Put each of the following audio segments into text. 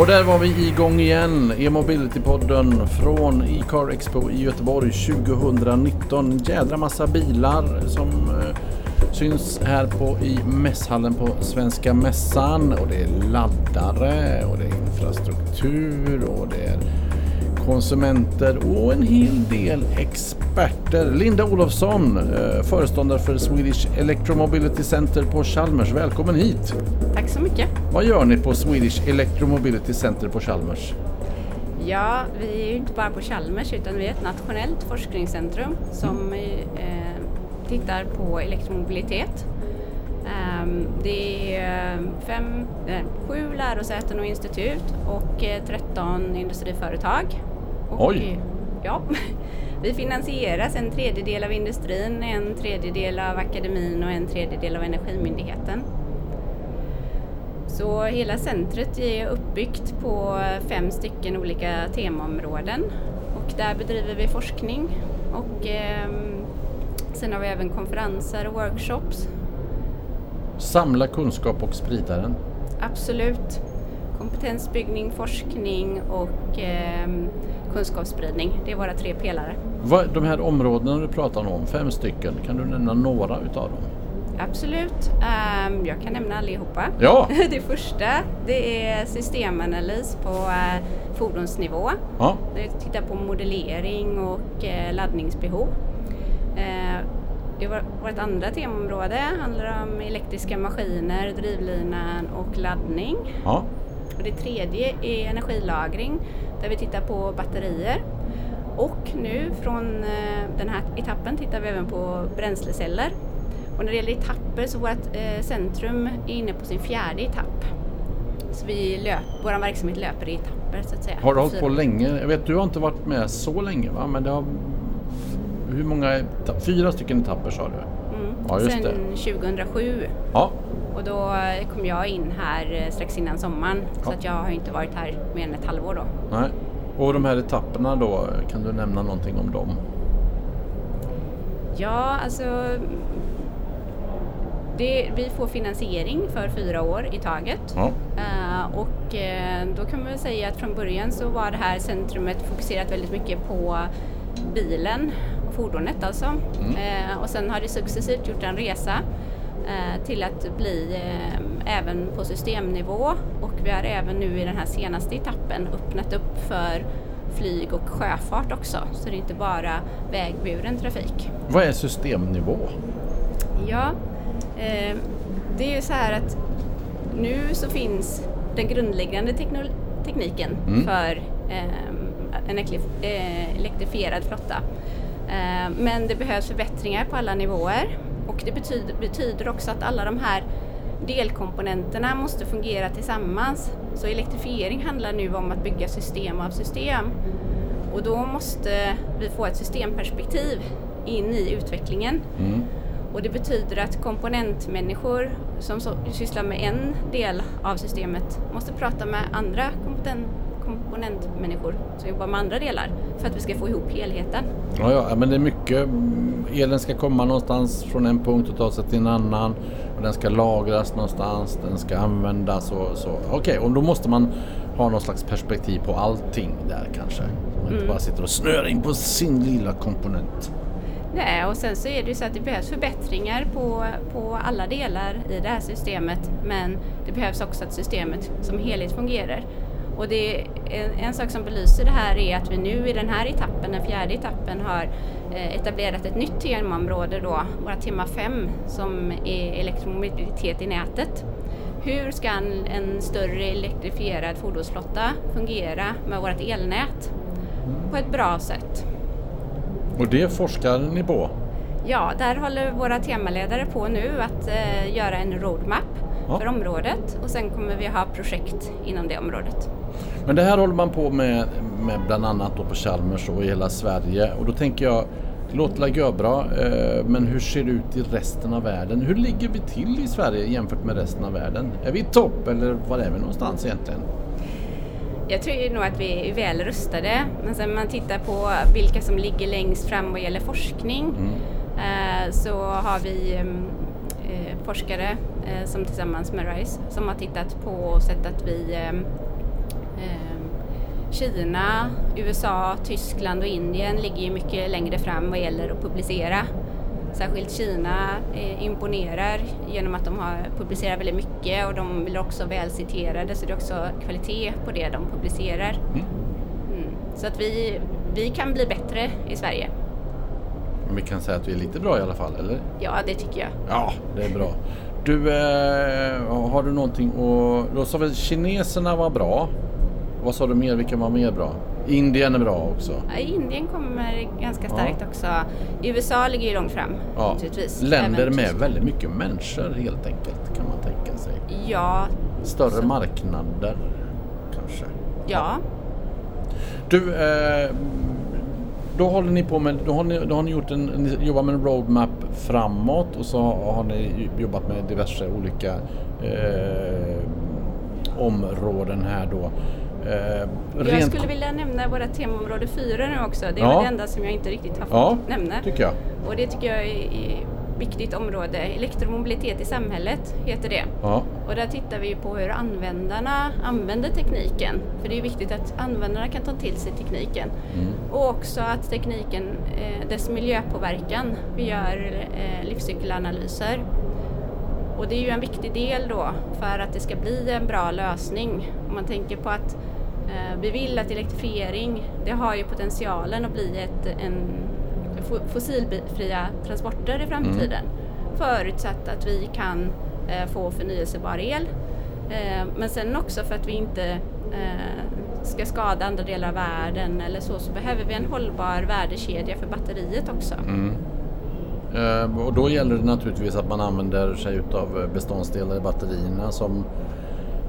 Och där var vi igång igen, e-mobility-podden från e-car Expo i Göteborg 2019. Jädra massa bilar som eh, syns här på i mässhallen på Svenska Mässan. Och det är laddare och det är infrastruktur och det är konsumenter och en hel del experter. Linda Olofsson, eh, föreståndare för Swedish Electromobility Center på Chalmers. Välkommen hit! Tack så mycket. Vad gör ni på Swedish Electromobility Center på Chalmers? Ja, vi är ju inte bara på Chalmers utan vi är ett nationellt forskningscentrum som eh, tittar på elektromobilitet. Um, det är fem, eh, sju lärosäten och institut och eh, 13 industriföretag. Och, Oj! Ja, vi finansieras en tredjedel av industrin, en tredjedel av akademin och en tredjedel av Energimyndigheten. Så hela centret är uppbyggt på fem stycken olika temaområden och där bedriver vi forskning och eh, sen har vi även konferenser och workshops. Samla kunskap och sprida den. Absolut. Kompetensbyggning, forskning och eh, kunskapsspridning. Det är våra tre pelare. De här områdena du pratar om, fem stycken, kan du nämna några utav dem? Absolut. Um, jag kan nämna allihopa. Ja! Det första det är systemanalys på uh, fordonsnivå. Ja, Vi tittar på modellering och uh, laddningsbehov. Det var, vårt andra temaområde handlar om elektriska maskiner, drivlinan och laddning. ja. Och det tredje är energilagring där vi tittar på batterier. Och nu från eh, den här etappen tittar vi även på bränsleceller. Och när det gäller etapper så vårt eh, centrum är inne på sin fjärde etapp. Så vi löp, vår verksamhet löper i etapper så att säga. Har du hållit på länge? Jag vet, du har inte varit med så länge va? Men det har... Hur många? Fyra stycken etapper sa du? Mm. Ja, just Sen det. 2007 Ja, och då kom jag in här eh, strax innan sommaren så Ja. att jag har inte varit här mer än ett halvår då. nej. Och de här etapperna då, kan du nämna någonting om dem? Ja, alltså det, vi får finansiering för fyra år i taget. Ja, Eh, och eh, då kan man väl säga att från början så var det här centrumet fokuserat väldigt mycket på bilen och fordonet alltså. Eh, och sen har det successivt gjort en resa till att bli eh, även på systemnivå och vi har även nu i den här senaste etappen öppnat upp för flyg och sjöfart också. Så det är inte bara vägburen trafik. vad är systemnivå? Ja, eh, det är ju så här att nu så finns den grundläggande tekniken Mm. för eh, en eh, elektrifierad flotta. Eh, men det behövs förbättringar på alla nivåer och det betyder, betyder också att alla de här delkomponenterna måste fungera tillsammans. Så elektrifiering handlar nu om att bygga system av system och då måste vi få ett systemperspektiv in i utvecklingen. Mm. Och det betyder att komponentmänniskor som sysslar med en del av systemet måste prata med andra kompoten, komponentmänniskor som jobbar med andra delar för att vi ska få ihop helheten. Ja, ja, men det är mycket. mm, Elen ska komma någonstans från en punkt och ta sig till en annan. Och den ska lagras någonstans, den ska användas och så. Okej, och då måste man ha någon slags perspektiv på allting där kanske. Man inte bara sitter och snöar in på sin lilla komponent. Nej, och sen så är det ju så att det behövs förbättringar på, på alla delar i det här systemet men det behövs också att systemet som helhet fungerar. Och det en, en sak som belyser det här är att vi nu i den här etappen, den fjärde etappen, har eh, etablerat ett nytt temaområde då, våra tema 5, som är elektromobilitet i nätet. Hur ska en, en större elektrifierad fordonsflotta fungera med vårt elnät på ett bra sätt? Och det forskar ni på? Ja, där håller våra temaledare på nu att eh, göra en roadmap Ja. för området och sen kommer vi ha projekt inom det området. Men det här håller man på med, med bland annat då på Chalmers och i hela Sverige. Och då tänker jag, det låter väl görbra, eh, men hur ser det ut i resten av världen? Hur ligger vi till i Sverige jämfört med resten av världen? Är vi i topp eller var är vi någonstans egentligen? Jag tror nog att vi är väl rustade, men sen man tittar på vilka som ligger längst fram vad gäller forskning eh, så har vi mm, eh, forskare som tillsammans med RISE som har tittat på och sett att vi Kina, USA, Tyskland och Indien ligger ju mycket längre fram vad gäller att publicera. Särskilt Kina eh, imponerar genom att de har publicerar väldigt mycket och de blir också välciterade så det är också kvalitet på det de publicerar. Mm. Mm. Så att vi, vi kan bli bättre i Sverige. Men vi kan säga att vi är lite bra i alla fall, eller? Ja, det tycker jag. Ja, det är bra. Du, eh, har du någonting och Då sa vi kineserna var bra. Vad sa du mer? Vilka var mer bra? Indien är bra också. Ja, Indien kommer ganska starkt ja. också. USA ligger ju långt fram ja. Länder Även med väldigt mycket människor helt enkelt kan man tänka sig. Ja. Större så. marknader kanske. Ja. Du, eh, då håller ni på med, då har ni, då har ni gjort en, ni jobbar med en roadmap framåt och så har ni jobbat med diverse olika eh, områden här då. Eh, jag skulle vilja nämna våra temaområde 4 nu också. Det är ja. det enda som jag inte riktigt har fått ja, nämna. Tycker jag. Och det tycker jag är viktigt område. Elektromobilitet i samhället heter det. Ja. Och där tittar vi på hur användarna använder tekniken. För det är viktigt att användarna kan ta till sig tekniken. Mm. Och också att tekniken, eh, dess miljöpåverkan, vi gör eh, livscykelanalyser. Och det är ju en viktig del då för att det ska bli en bra lösning. Om man tänker på att eh, vi vill att elektrifiering, det har ju potentialen att bli ett, en fossilfria transporter i framtiden. Mm. Förutsatt att vi kan eh, få förnyelsebar el. Eh, men sen också för att vi inte eh, ska skada andra delar av världen eller så, så behöver vi en hållbar värdekedja för batteriet också. Mm. Eh, och då gäller det naturligtvis att man använder sig utav beståndsdelar i batterierna som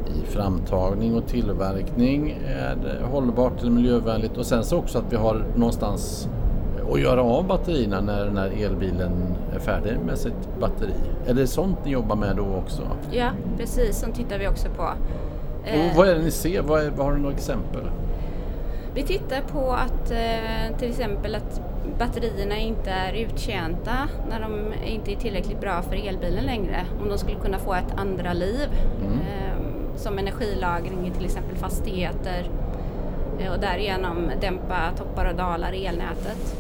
i framtagning och tillverkning är hållbart eller miljövänligt och sen så också att vi har någonstans och göra av batterierna när, när elbilen är färdig med sitt batteri. Är det sånt ni jobbar med då också? Ja, precis. Sånt tittar vi också på. Och vad är det ni ser? Vad, är, vad har du några exempel? Vi tittar på att eh, till exempel att batterierna inte är uttjänta när de inte är tillräckligt bra för elbilen längre. Om de skulle kunna få ett andra liv mm. Eh, som energilagring i till exempel fastigheter eh, och därigenom dämpa toppar och dalar i elnätet.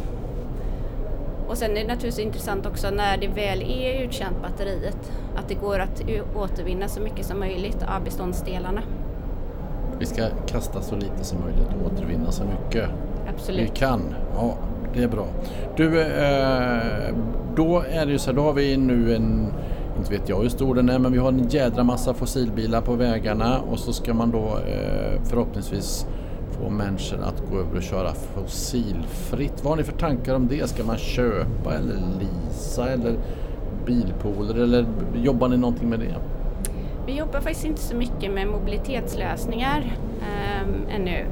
Och sen är det naturligtvis intressant också när det väl är uttjänt batteriet att det går att återvinna så mycket som möjligt av beståndsdelarna. Vi ska kasta så lite som möjligt och återvinna så mycket Absolut. vi kan. Ja, det är bra. Du, eh, då är det ju så här, då har vi nu en inte vet jag hur stor den är men vi har en jädra massa fossilbilar på vägarna och så ska man då eh, förhoppningsvis få människor att gå över och köra fossilfritt. Vad har ni för tankar om det? Ska man köpa eller lisa eller bilpooler eller jobbar ni någonting med det? Vi jobbar faktiskt inte så mycket med mobilitetslösningar eh, ännu.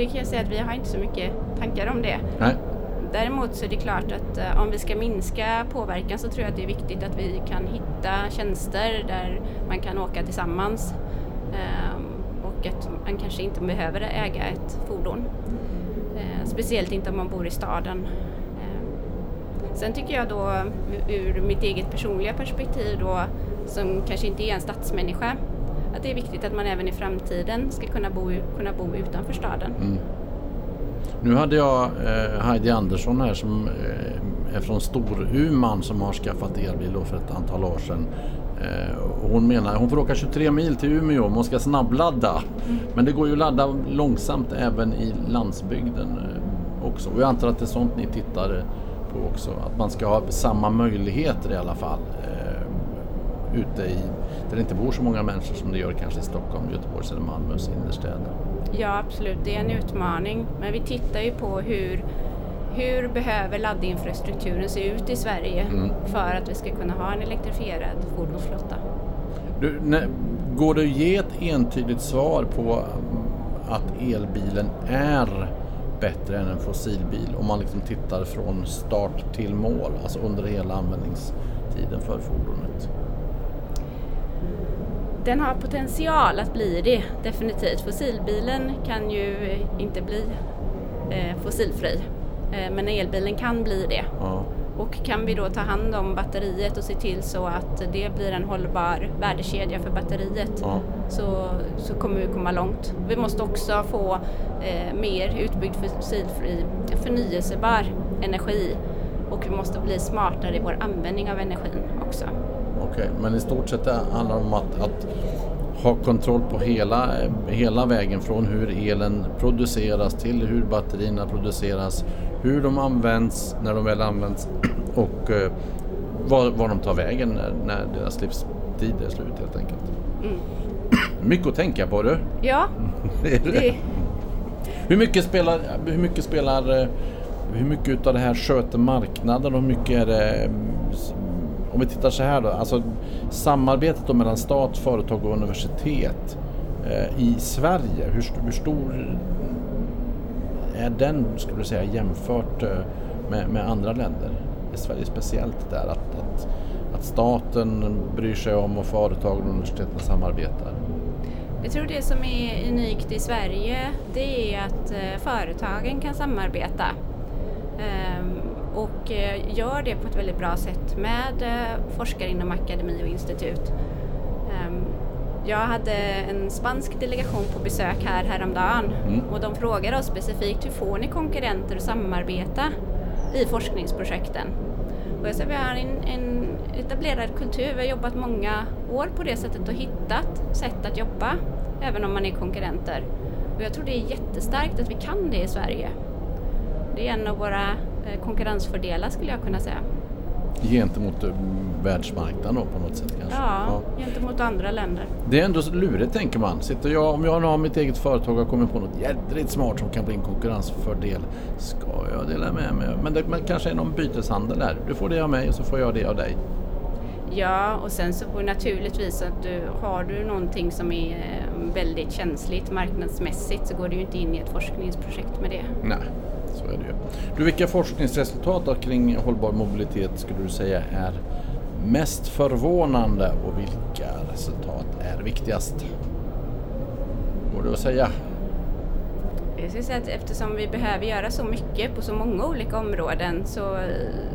Det kan jag säga att vi har inte så mycket tankar om det. Nej. Däremot så är det klart att uh, om vi ska minska påverkan så tror jag att det är viktigt att vi kan hitta tjänster där man kan åka tillsammans. Um, och att man kanske inte behöver äga ett fordon. Eh, speciellt inte om man bor i staden. Eh, sen tycker jag då ur mitt eget personliga perspektiv då som kanske inte är en stadsmänniska att det är viktigt att man även i framtiden ska kunna bo, kunna bo utanför staden. Mm. Nu hade jag eh, Heidi Andersson här som eh, är från Storuman som har skaffat elbil för ett antal år sedan. Eh, hon menar hon får åka 23 mil till Umeå om hon ska snabbladda. Mm. Men det går ju att ladda långsamt även i landsbygden eh, också. Och jag antar att det är sånt ni tittar på också. Att man ska ha samma möjligheter i alla fall. Ute i, där det inte bor så många människor som det gör kanske i Stockholm, Göteborgs eller Malmös innerstäder. Ja absolut, det är en utmaning. Men vi tittar ju på hur hur behöver laddinfrastrukturen se ut i Sverige mm. för att vi ska kunna ha en elektrifierad fordonsflotta? Du, ne, går det att ge ett entydigt svar på mm, att elbilen är bättre än en fossilbil om man liksom tittar från start till mål, alltså under hela användningstiden för fordonet? Den har potential att bli det, definitivt. Fossilbilen kan ju inte bli eh, fossilfri Eh, men elbilen kan bli det. Ja. Och kan vi då ta hand om batteriet och se till så att det blir en hållbar värdekedja för batteriet Ja. så, så kommer vi komma långt. Vi måste också få eh, mer utbyggd fossilfri förnyelsebar energi och vi måste bli smartare i vår användning av energin också. Okej, men i stort sett handlar det om att, att ha kontroll på hela, hela vägen från hur elen produceras till hur batterierna produceras, hur de används när de väl används och eh, var, var de tar vägen när, när deras livstid är slut helt enkelt. Mm. Mycket att tänka på du. Ja, det, Hur mycket spelar, hur mycket spelar, eh, hur mycket utav det här sköter marknaden och hur mycket är det, om vi tittar så här då, alltså samarbetet då mellan stat, företag och universitet eh, i Sverige, hur, st- hur stor är den skulle du säga jämfört eh, med, med andra länder? Är Sverige speciellt där att, att, att staten bryr sig om och företagen och universiteten samarbetar? Jag tror det som är unikt i Sverige det är att eh, företagen kan samarbeta ehm, och eh, gör det på ett väldigt bra sätt med eh, forskare inom akademi och institut. Ehm, jag hade en spansk delegation på besök här häromdagen Mm. och de frågade oss specifikt hur får ni konkurrenter att samarbeta i forskningsprojekten? Och jag sa vi har en, en etablerad kultur, vi har jobbat många år på det sättet och hittat sätt att jobba även om man är konkurrenter. Och jag tror det är jättestarkt att vi kan det i Sverige. Det är en av våra konkurrensfördelar skulle jag kunna säga. Gentemot eh, världsmarknaden då på något sätt kanske? Ja, gentemot andra länder. Det är ändå lurigt tänker man. Sitter jag, om jag har mitt eget företag och kommer på något jädrigt smart som kan bli en konkurrensfördel. Ska jag dela med mig? Men det men kanske är någon byteshandel där. Du får det av mig och så får jag det av dig. Ja, och sen så får naturligtvis att du har du någonting som är eh, väldigt känsligt marknadsmässigt så går du ju inte in i ett forskningsprojekt med det. Nej, så är det ju. Du, vilka forskningsresultat kring hållbar mobilitet skulle du säga är mest förvånande och vilka resultat är viktigast? Går det att säga? Jag skulle säga att eftersom vi behöver göra så mycket på så många olika områden så,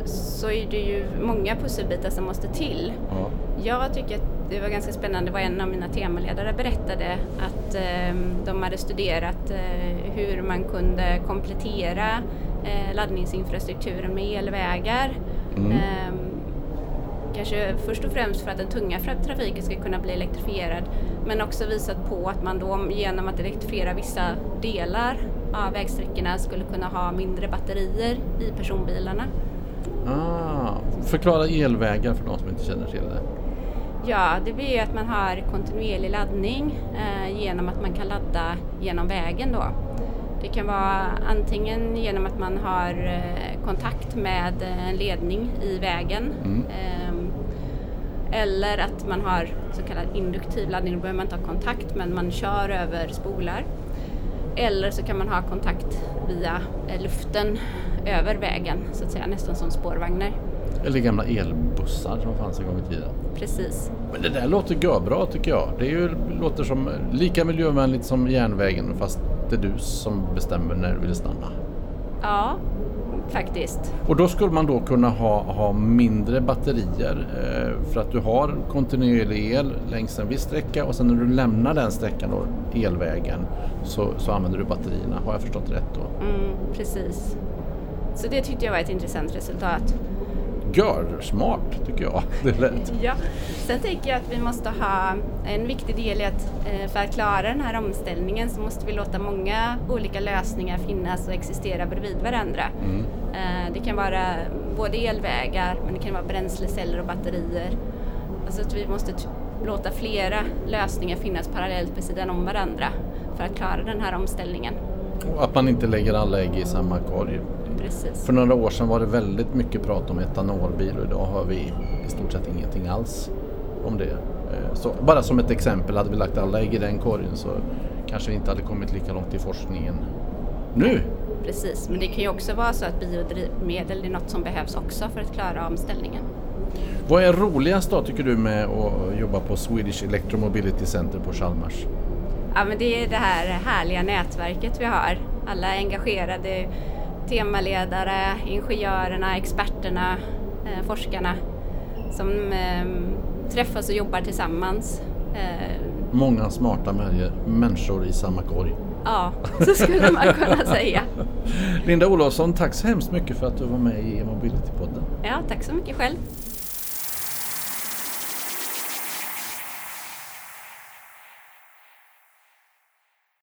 så är det ju många pusselbitar som måste till. Ja. Jag tycker att det var ganska spännande vad en av mina temaledare berättade att eh, de hade studerat eh, hur man kunde komplettera eh, laddningsinfrastrukturen med elvägar. Mm. Eh, kanske först och främst för att den tunga trafiken ska kunna bli elektrifierad men också visat på att man då genom att elektrifiera vissa delar av vägsträckorna skulle kunna ha mindre batterier i personbilarna. Ah, förklara elvägar för de som inte känner till det. Ja, det blir att man har kontinuerlig laddning eh, genom att man kan ladda genom vägen då. Det kan vara antingen genom att man har eh, kontakt med eh, en ledning i vägen Mm. ehm, eller att man har så kallad induktiv laddning, då behöver man inte ha kontakt men man kör över spolar. Eller så kan man ha kontakt via eh, luften över vägen, så att säga, nästan som spårvagnar. Eller gamla elbussar som fanns en gång i tiden. Precis. Men det där låter görbra tycker jag. Det är ju, låter som lika miljövänligt som järnvägen fast det är du som bestämmer när du vill stanna. Ja, faktiskt. Och då skulle man då kunna ha, ha mindre batterier eh, för att du har kontinuerlig el längs en viss sträcka och sen när du lämnar den sträckan då, elvägen, så, så använder du batterierna. Har jag förstått rätt då? Mm, precis. Så det tyckte jag var ett intressant resultat. Gör smart tycker jag. Det är lätt. Ja. Sen tänker jag att vi måste ha en viktig del i att eh, för att klara den här omställningen så måste vi låta många olika lösningar finnas och existera bredvid varandra. Mm. Eh, Det kan vara både elvägar men det kan vara bränsleceller och batterier. Alltså att vi måste låta flera lösningar finnas parallellt vid sidan om varandra för att klara den här omställningen. Och att man inte lägger alla ägg i samma korg. Precis. För några år sedan var det väldigt mycket prat om etanolbil och idag har vi i stort sett ingenting alls om det. Eh, Så bara som ett exempel, hade vi lagt alla ägg i den korgen så kanske vi inte hade kommit lika långt i forskningen nu. Precis, men det kan ju också vara så att biodrivmedel är något som behövs också för att klara omställningen. Vad är roligast då tycker du med att jobba på Swedish Electromobility Center på Chalmers? Ja, men det är det här härliga nätverket vi har. Alla engagerade temaledare, ingenjörerna, experterna, eh, forskarna som eh, träffas och jobbar tillsammans. Eh, Många smarta människor i samma korg. Ja, så skulle man kunna säga. Linda Olofsson, tack så hemskt mycket för att du var med i E-mobility-podden. Ja, tack så mycket själv.